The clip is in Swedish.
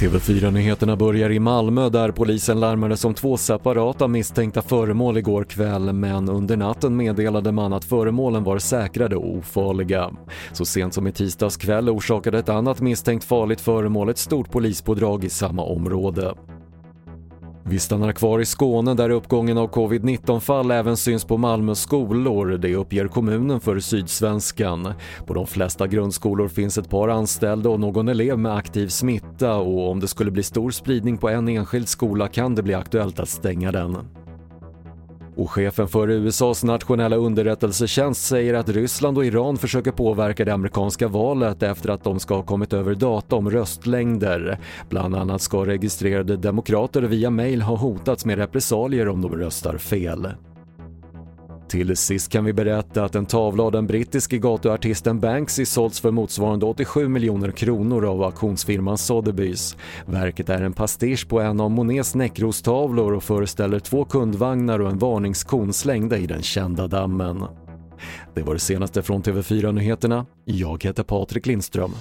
TV4-nyheterna börjar i Malmö där polisen larmades om två separata misstänkta föremål igår kväll men under natten meddelade man att föremålen var säkrade och ofarliga. Så sent som i tisdags kväll orsakade ett annat misstänkt farligt föremål ett stort polispådrag i samma område. Vi stannar kvar i Skåne där uppgången av covid-19-fall även syns på Malmö skolor. Det uppger kommunen för Sydsvenskan. På de flesta grundskolor finns ett par anställda och någon elev med aktiv smitta och om det skulle bli stor spridning på en enskild skola kan det bli aktuellt att stänga den. Och chefen för USAs nationella underrättelsetjänst säger att Ryssland och Iran försöker påverka det amerikanska valet efter att de ska ha kommit över data om röstlängder. Bland annat ska registrerade demokrater via mail ha hotats med repressalier om de röstar fel. Till sist kan vi berätta att en tavla av den brittiske gatuartisten Banksy sålts för motsvarande 87 miljoner kronor av auktionsfirman Sotheby's. Verket är en pastisch på en av Monets Näckrostavlor och föreställer två kundvagnar och en varningskon slängda i den kända dammen. Det var det senaste från TV4 Nyheterna. Jag heter Patrik Lindström.